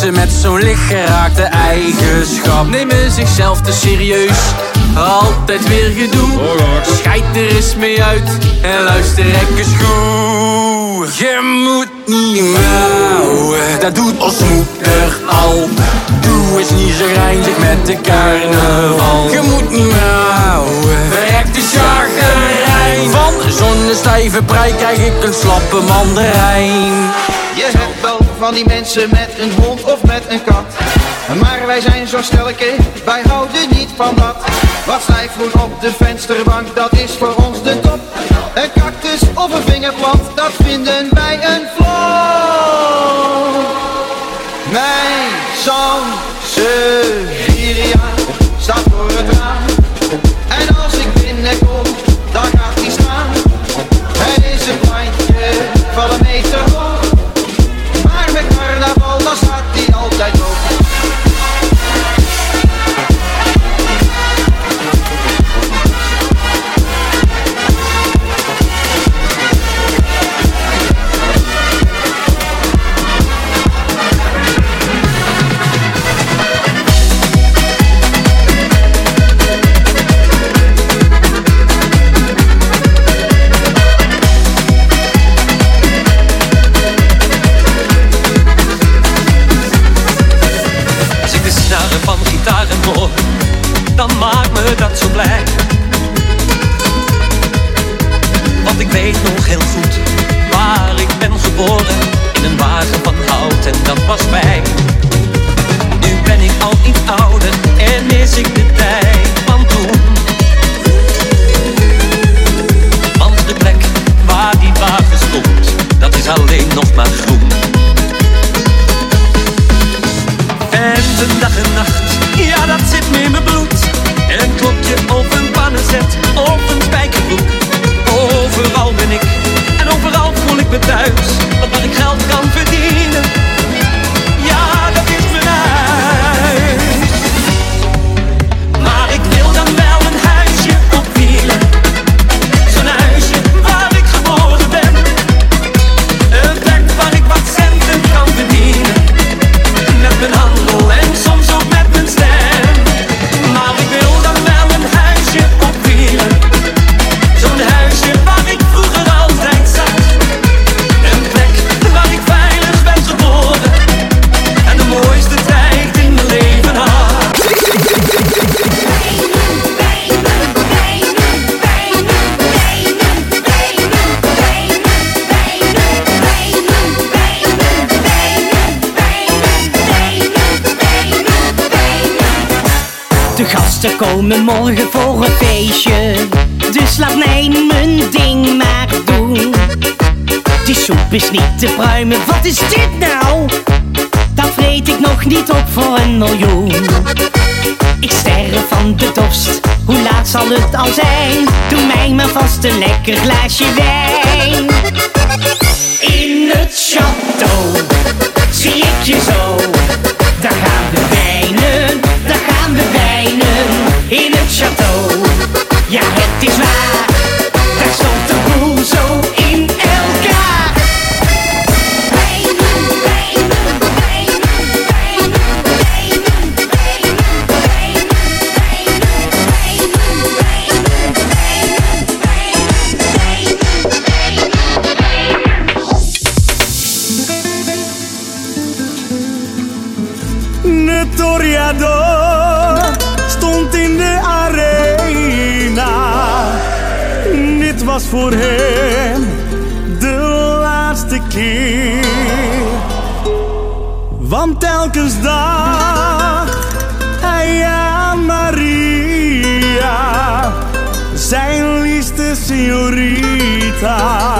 Mensen met zo'n lichtgeraakte eigenschap nemen zichzelf te serieus. Altijd weer gedoe. Scheid er eens mee uit en luister eens goed. Je moet niet mouwen, dat doet ons moeder al. Doe eens niet zo grijnzig met de carnaval. Je moet niet mouwen, verrek de chagrijn. Van zo'n stijve prei krijg ik een slappe mandarijn. Van die mensen met een hond of met een kat. Maar wij zijn zo stelletje, wij houden niet van dat. Wat stijfgroen op de vensterbank, dat is voor ons de top. Een cactus of een vingerplant, dat vinden wij een flop. Mijn zoon alma morgen voor een feestje. Dus laat mij mijn ding maar doen. Die soep is niet te pruimen, wat is dit nou? Dat vreet ik nog niet op voor een miljoen. Ik sterf van de dorst, hoe laat zal het al zijn? Doe mij maar vast een lekker glaasje wijn. In het château zie ik je zo. Ja het is waar. Voor hem de laatste keer. Want telkens dacht hij aan Maria, zijn liefste signorita.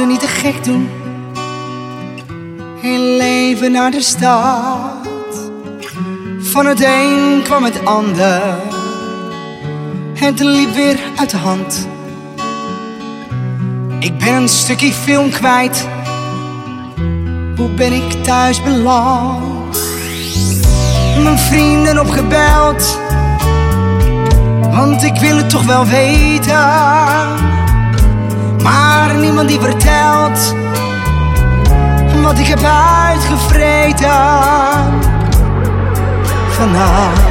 Zouden niet te gek doen. Heel leven naar de stad. Van het een kwam het ander. Het liep weer uit de hand. Ik ben een stukje film kwijt. Hoe ben ik thuis beland? Mijn vrienden opgebeld. Want ik wil het toch wel weten. Maar niemand die vertelt. Wat ik heb uitgevreten. Vanavond.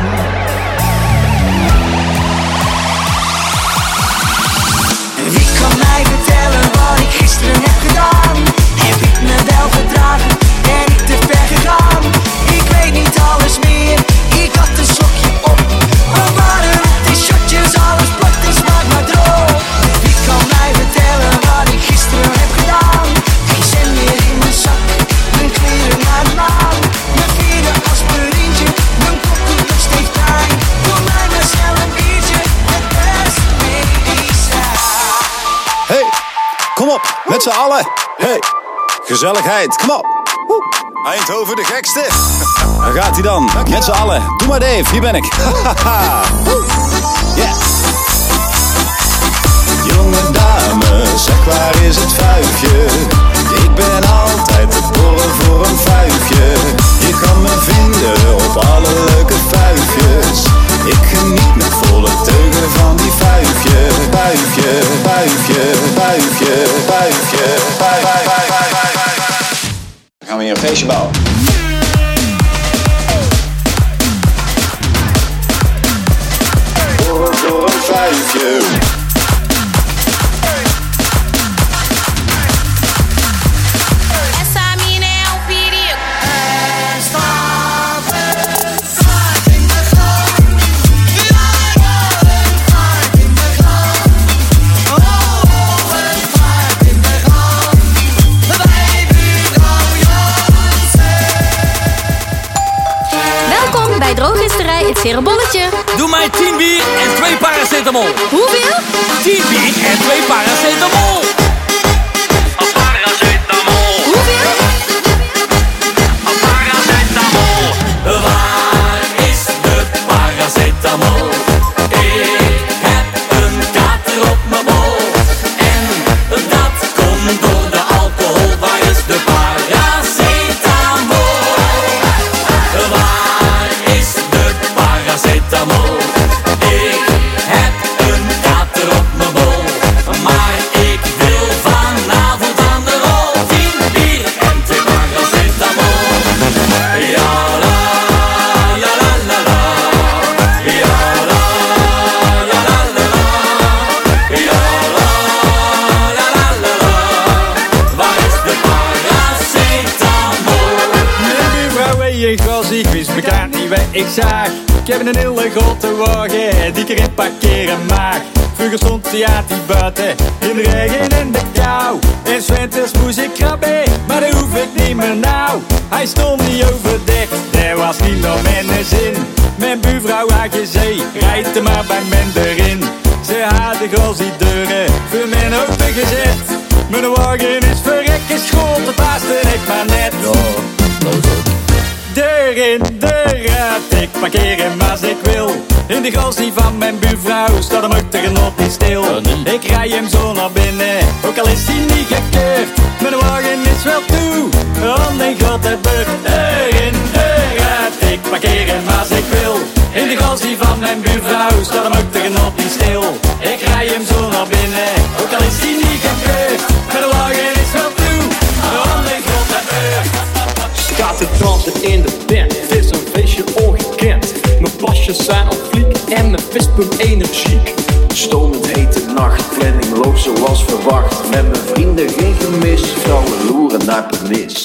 Wie kan mij vertellen wat ik gisteren heb gedaan? Heb ik me wel gedragen? Ben ik te ver gegaan? Ik weet niet alles meer, ik had een sokje op. met z'n allen. Hey, gezelligheid, kom op. Woe. Eindhoven de gekste. Daar gaat hij dan, met z'n allen. Doe maar Dave, hier ben ik. Yeah. Jonge dame, zeg waar is het vuifje? Ik ben altijd te borren voor een vuifje. Je kan me vinden op alle leuke vuifjes. Ik geniet met volle teugen van die vuifje. Vuifje, vuifje, vuifje, vuifje, vuif, vuif, vuif, vuif, vuif, vuif. Dan gaan we hier een feestje bouwen. Voor een vuifje. Het Cerenbolletje. Doe mij 10 bier en 2 paracetamol. Hoeveel? 10 bier en 2 paracetamol. Paracetamol. Mijn buurvrouw had gezegd, rijd er maar bij men erin. Ze hadden gas die deuren voor mijn auto gezet. Mijn wagen is verrekken school, dat paaste ik maar net. Deur in, deur uit, ik parkeer hem als ik wil. In de gastie van mijn buurvrouw staat hem ook tegen op niet stil. Ik rij hem zo naar binnen, ook al is hij niet gekeurd. Mijn wagen is wel toe, oh mijn god het beurt. Deur in, deur uit, ik parkeer hem als ik wil. In de gastie van mijn buurvrouw staat hem ook tegen op niet stil. Ik rij hem zo naar binnen, ook al is hij niet gekeurd. Mijn wagen is wel toe, oh mijn god het beurt. Staat te dansen in de band, het is een feestje ongekend. Mijn pasjes zijn op fliek en mijn vispump energiek. Stomend hete nacht, planning loopt zoals verwacht. Met mijn vrienden geen gemis, vrouwen loeren naar permis.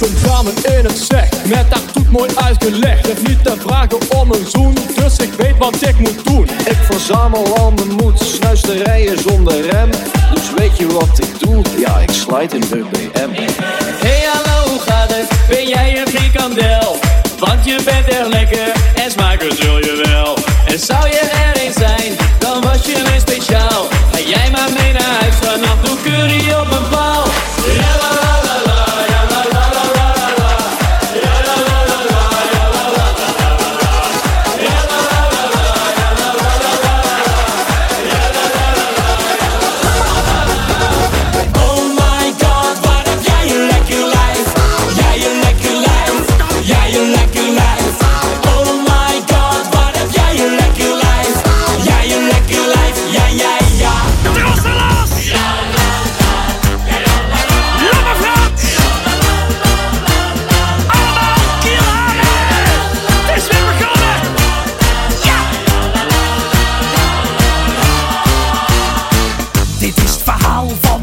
Een dame in het slecht, met haar toet mooi uitgelegd. Heb niet te vragen om een zoen, dus ik weet wat ik moet doen. Ik verzamel al mijn moed, snuisterijen zonder rem. Dus weet je wat ik doe? Ja, ik slide in de BM. Hey hallo, hoe gaat het? Ben jij een frikandel? Want je bent echt lekker en smaken zul je wel. En zou je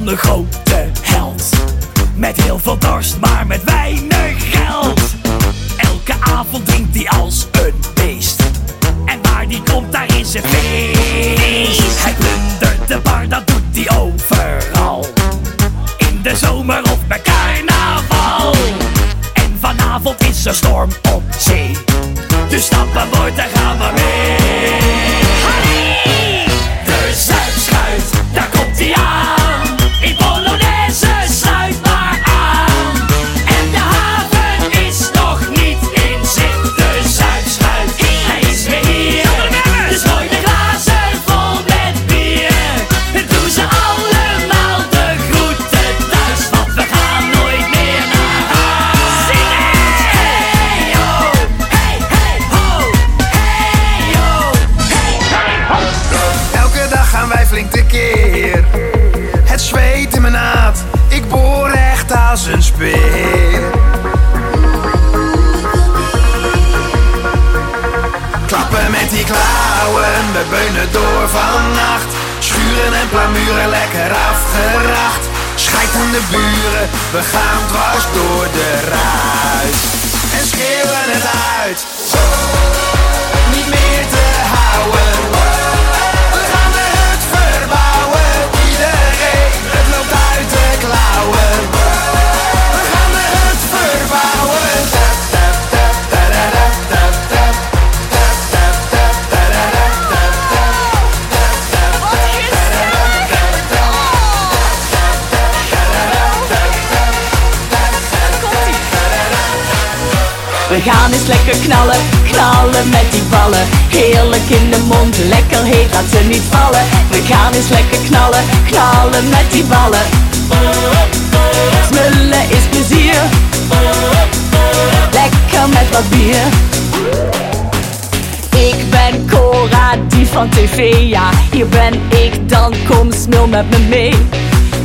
de grote held. Met heel veel dorst, maar met Aan de buren, we gaan dwars door de ruit. En schreeuwen het uit, niet meer te houden. We gaan eens lekker knallen, knallen met die ballen. Heerlijk in de mond, lekker heet, laat ze niet vallen. We gaan eens lekker knallen, knallen met die ballen. Smullen is plezier. Lekker met wat bier. Ik ben Cora, die van tv, ja. Hier ben ik dan, kom smul met me mee.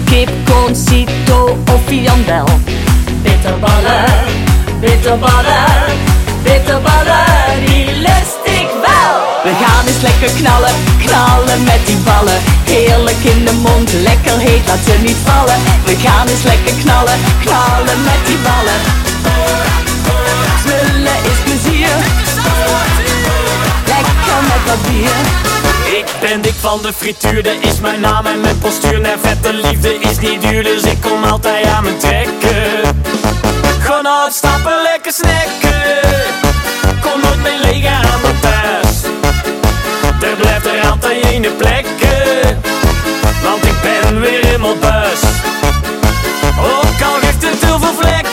Kip, concito of viandel. Bitterballen, bitterballen, bitterballen, die lust ik wel. We gaan eens lekker knallen, knallen met die ballen. Heerlijk in de mond, lekker heet, laat ze niet vallen. We gaan eens lekker knallen, knallen met die ballen. Smullen is plezier, lekker met wat bier. Ik ben dik van de frituur, dat is mijn naam en mijn postuur. Nee, vette liefde is niet duur, dus ik kom altijd aan mijn trekken. Gewoon uitstappen, lekker snacken. Kom nooit meer leeg aan mijn thuis. Er blijft er altijd ene plekken. Want ik ben weer helemaal buis. Ook al heeft het heel veel vlekken.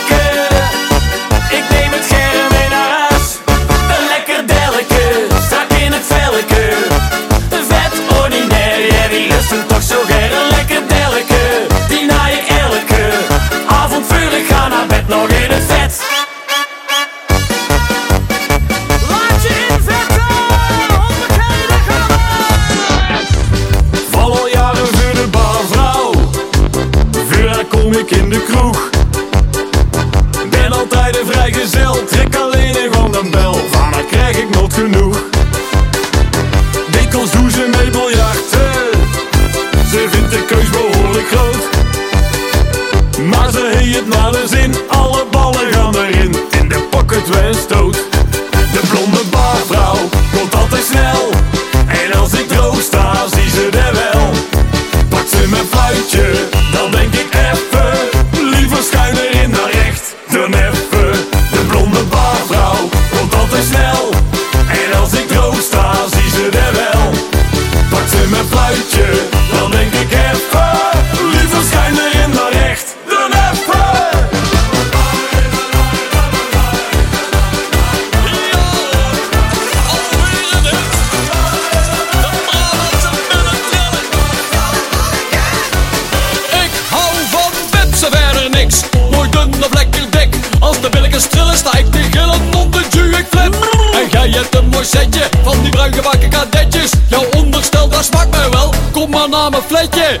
Maar naar mijn fletje.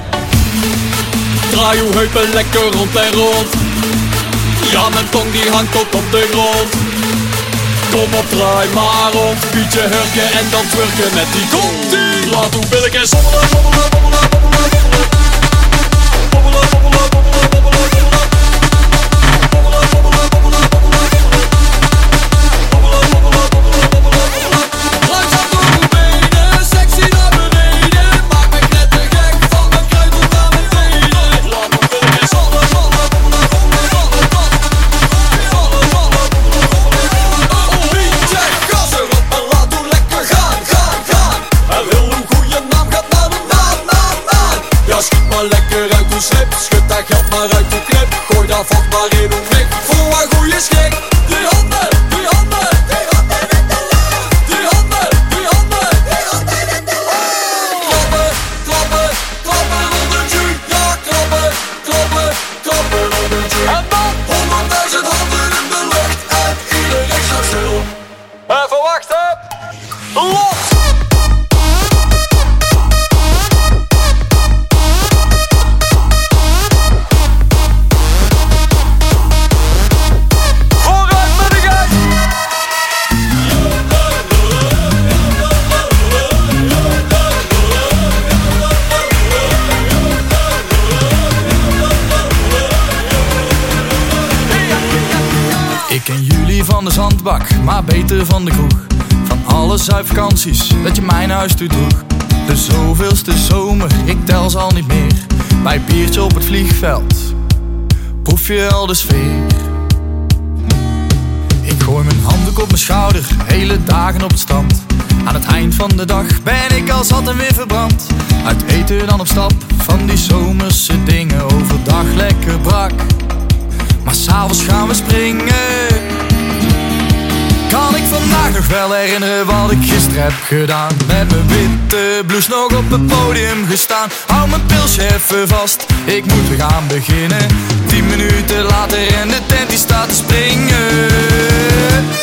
Draai uw heupen lekker rond en rond. Ja, mijn tong die hangt tot op de grond. Kom op, draai maar om. Pietje hurken en dan twerken met die kont. Laat uw sommelen, sommelen. Ja, op het vliegveld, proef je al de sfeer. Ik gooi mijn handdoek op mijn schouder, hele dagen op het strand. Aan het eind van de dag ben ik al zat en weer verbrand. Uit eten dan op stap, van die zomerse dingen. Overdag lekker brak, maar s'avonds gaan we springen. Vandaag nog wel herinneren wat ik gisteren heb gedaan? Met mijn witte blouse nog op het podium gestaan. Hou mijn pilsje even vast, ik moet weer gaan beginnen. Tien minuten later en de tent die staat te springen.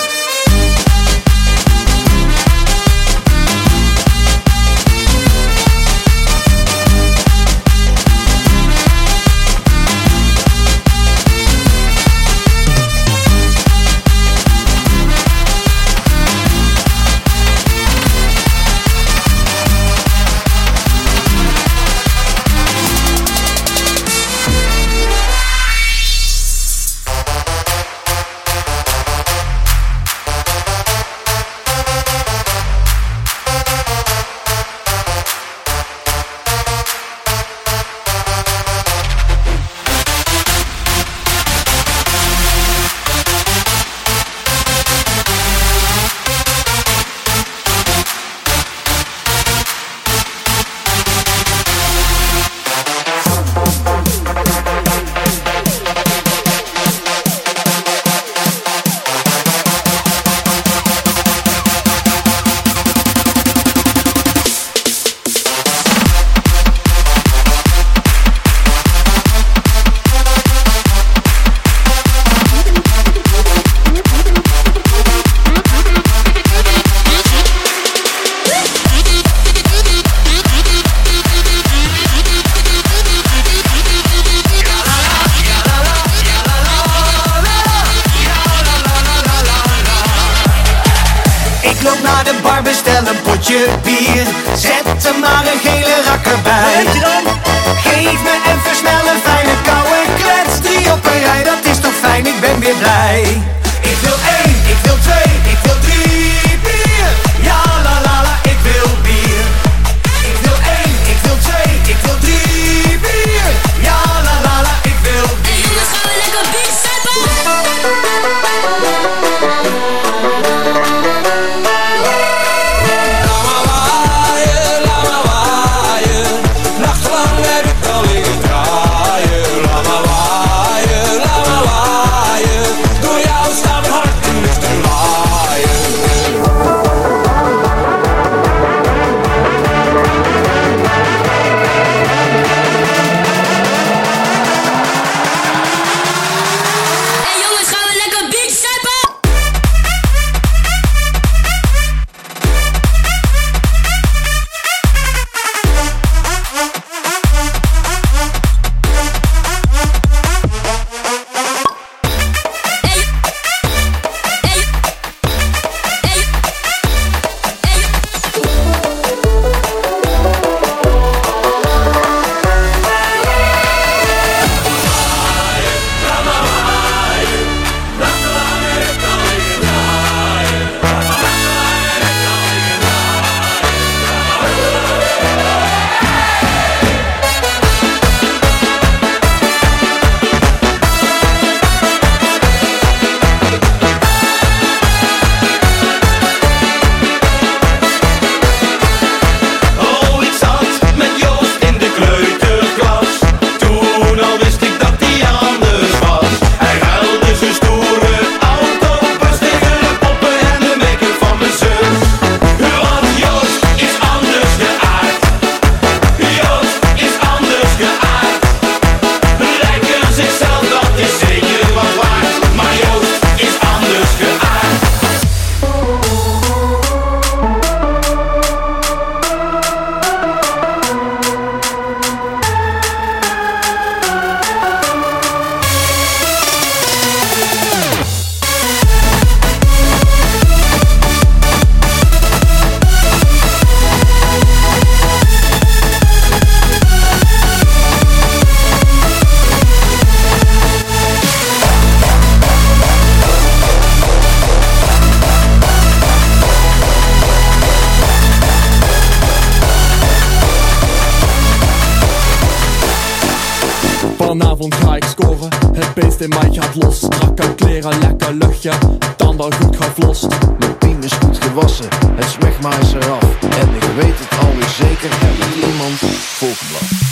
In mij gaat los. Strakke kleren, lekker luchtje, tanden goed gevlost. Mijn team is goed gewassen, het smegma is eraf. En ik weet het alweer zeker, er moet iemand volgeblad.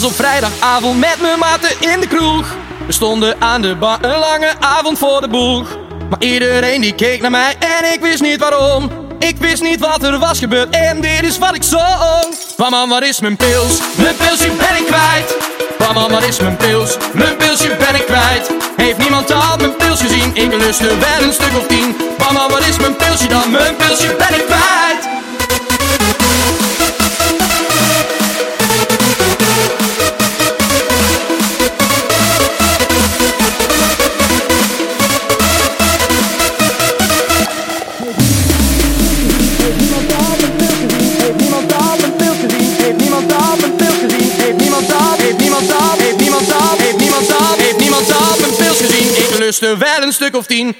Was op vrijdagavond met mijn maten in de kroeg. We stonden aan de bar, een lange avond voor de boeg. Maar iedereen die keek naar mij en ik wist niet waarom. Ik wist niet wat er was gebeurd en dit is wat ik zong. Mama, waar is mijn pils? Mijn pilsje ben ik kwijt. Mama, waar is mijn pils? Mijn pilsje ben ik kwijt. Heeft niemand al mijn pils gezien? Ik lust er wel een stuk of tien. Mama, waar is mijn pilsje dan? Mijn pilsje ben ik kwijt. Wel een stuk of tien.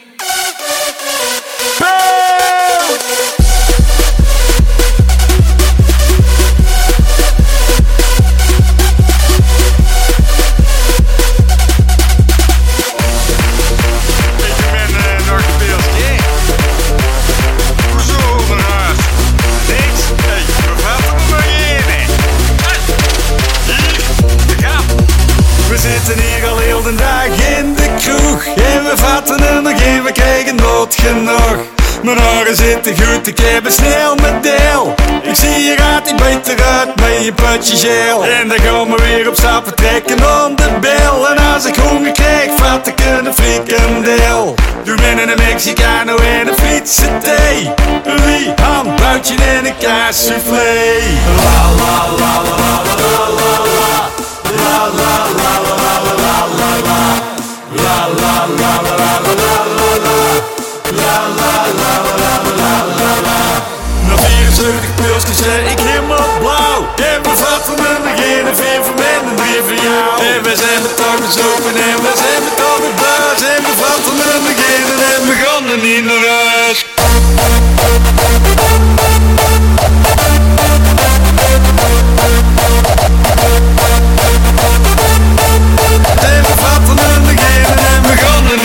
Oren zitten goed, ik heb een snel deel. Ik zie je gaat niet beter uit met je putje geel. En dan gaan we weer op stap vertrekken om de bel. En als ik honger krijg, vat ik een frikandel. Doe binnen een Mexicano en een Friese thee. Wie, ham, buitje en een la la la la la la. La la la la la la la la. La la la la la la la la la. La la la la mensen, ik helemaal blauw. En we vatten van mijn beginnen, vind van mij en weer van jou. En we zijn met tanden open en we zijn met tanden baas. En we vatten van mijn beginnen en we gaan er niet naar huis. En we vatten en we en we gaan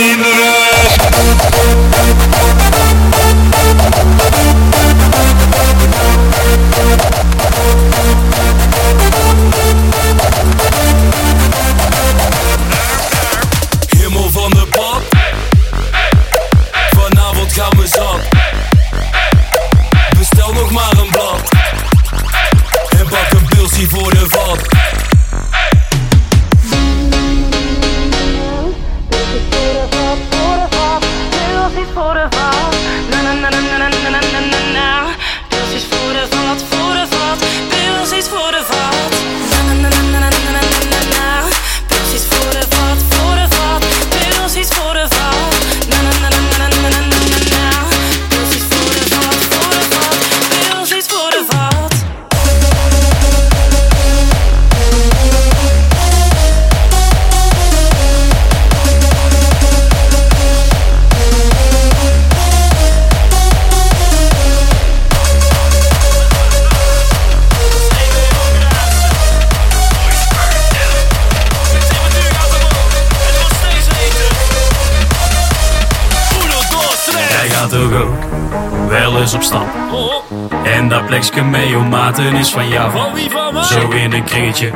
En plekje mee maten is van jou. Van wie van mij? Zo in een kringetje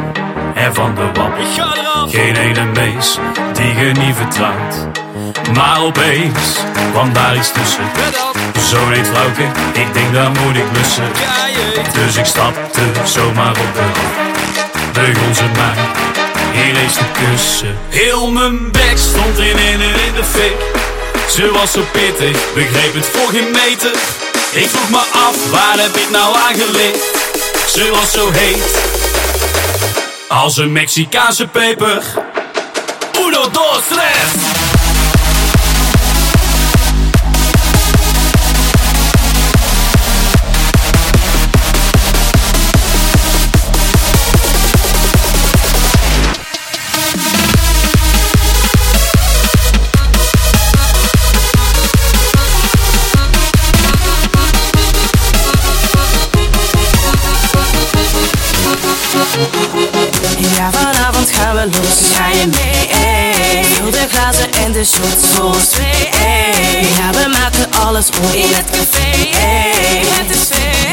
en van de wap. Ik ga eraf Geen ene mees die je niet vertrouwt. Maar opeens kwam daar iets tussen. Zo'n heet vrouwke, ik denk daar moet ik blussen. Dus ik stapte zomaar op de Begon ze mij hier eens te kussen. Heel mijn bek stond in en in de fik. Ze was zo pittig, begreep het voor geen meter. Ik vroeg me af, waar heb ik nou aangelicht? Ze was zo heet, als een Mexicaanse peper. Uno, dos, tres! Los. Ga je mee? Ey? Vul de glazen en de shots voor twee. Ey? Ja, we maken alles op in het café. Ey? Het is feest.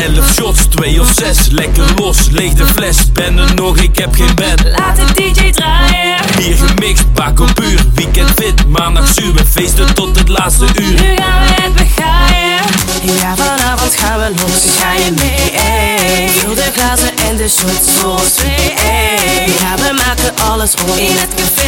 Elf shots, twee of zes, lekker los, leeg de fles Ben er nog, ik heb geen bed Laat de DJ draaien. Hier gemixt, bak op puur Weekend fit, maandag zuur We feesten tot het laatste uur Nu gaan we het begaaien. Ja, vanavond gaan we los. Ga je mee? Ey? Vul de glazen en de shots voor ons twee. Ey? Ja, we maken alles op in het café.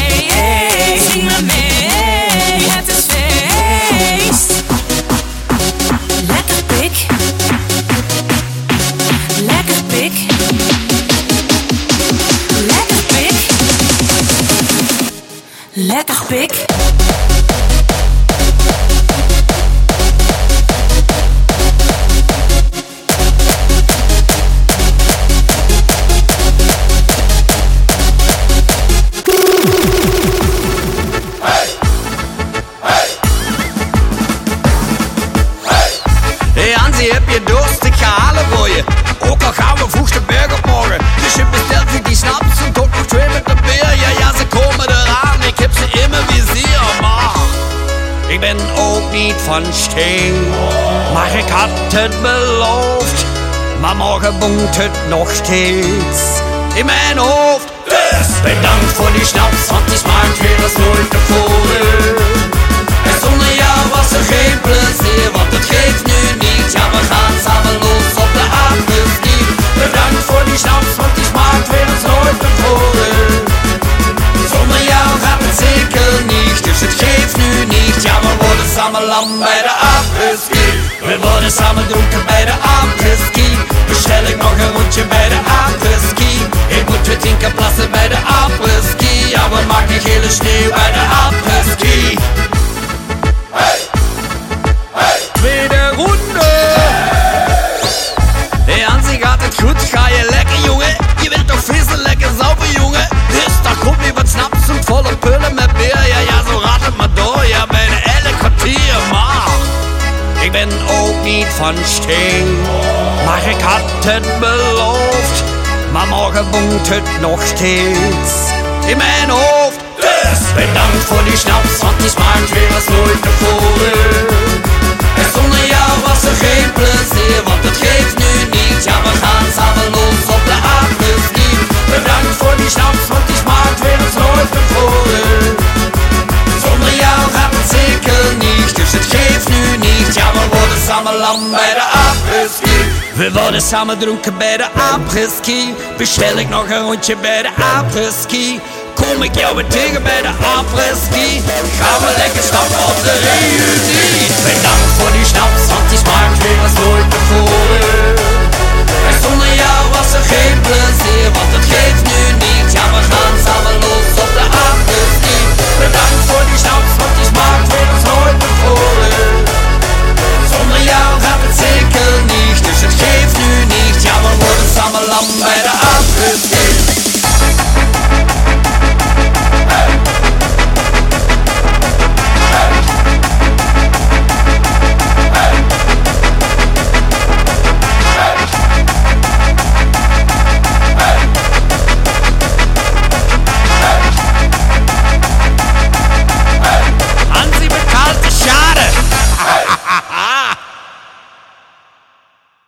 blutet noch stets. Het beloofd. Maar morgen woont het nog steeds in mijn hoofd. Dus bedankt voor die snaps, want die smaakt weer als nooit tevoren. En zonder jou was er geen plezier, want het geeft nu niet. Ja, we gaan samen los op de apres-ski. Bedankt voor die snaps, want die smaakt weer als nooit tevoren. Zonder jou gaat het zeker niet, dus het geeft nu niet. Ja, we worden samen lam bij de. We worden samen dronken bij de apres-ski. Bestel ik nog een rondje bij de apres-ski. Kom ik jou weer tegen bij de apres-ski. Gaan we lekker stappen op de reunie. Bedankt voor die snaps, want die smaakt weer als nooit tevoren. En zonder jou was er geen plezier, want het geeft nu niet. Ja, we gaan samen los op de apres-ski. Bedankt voor die snaps, geeft nu niet. Ja, we worden samen lam bij de apres-ski.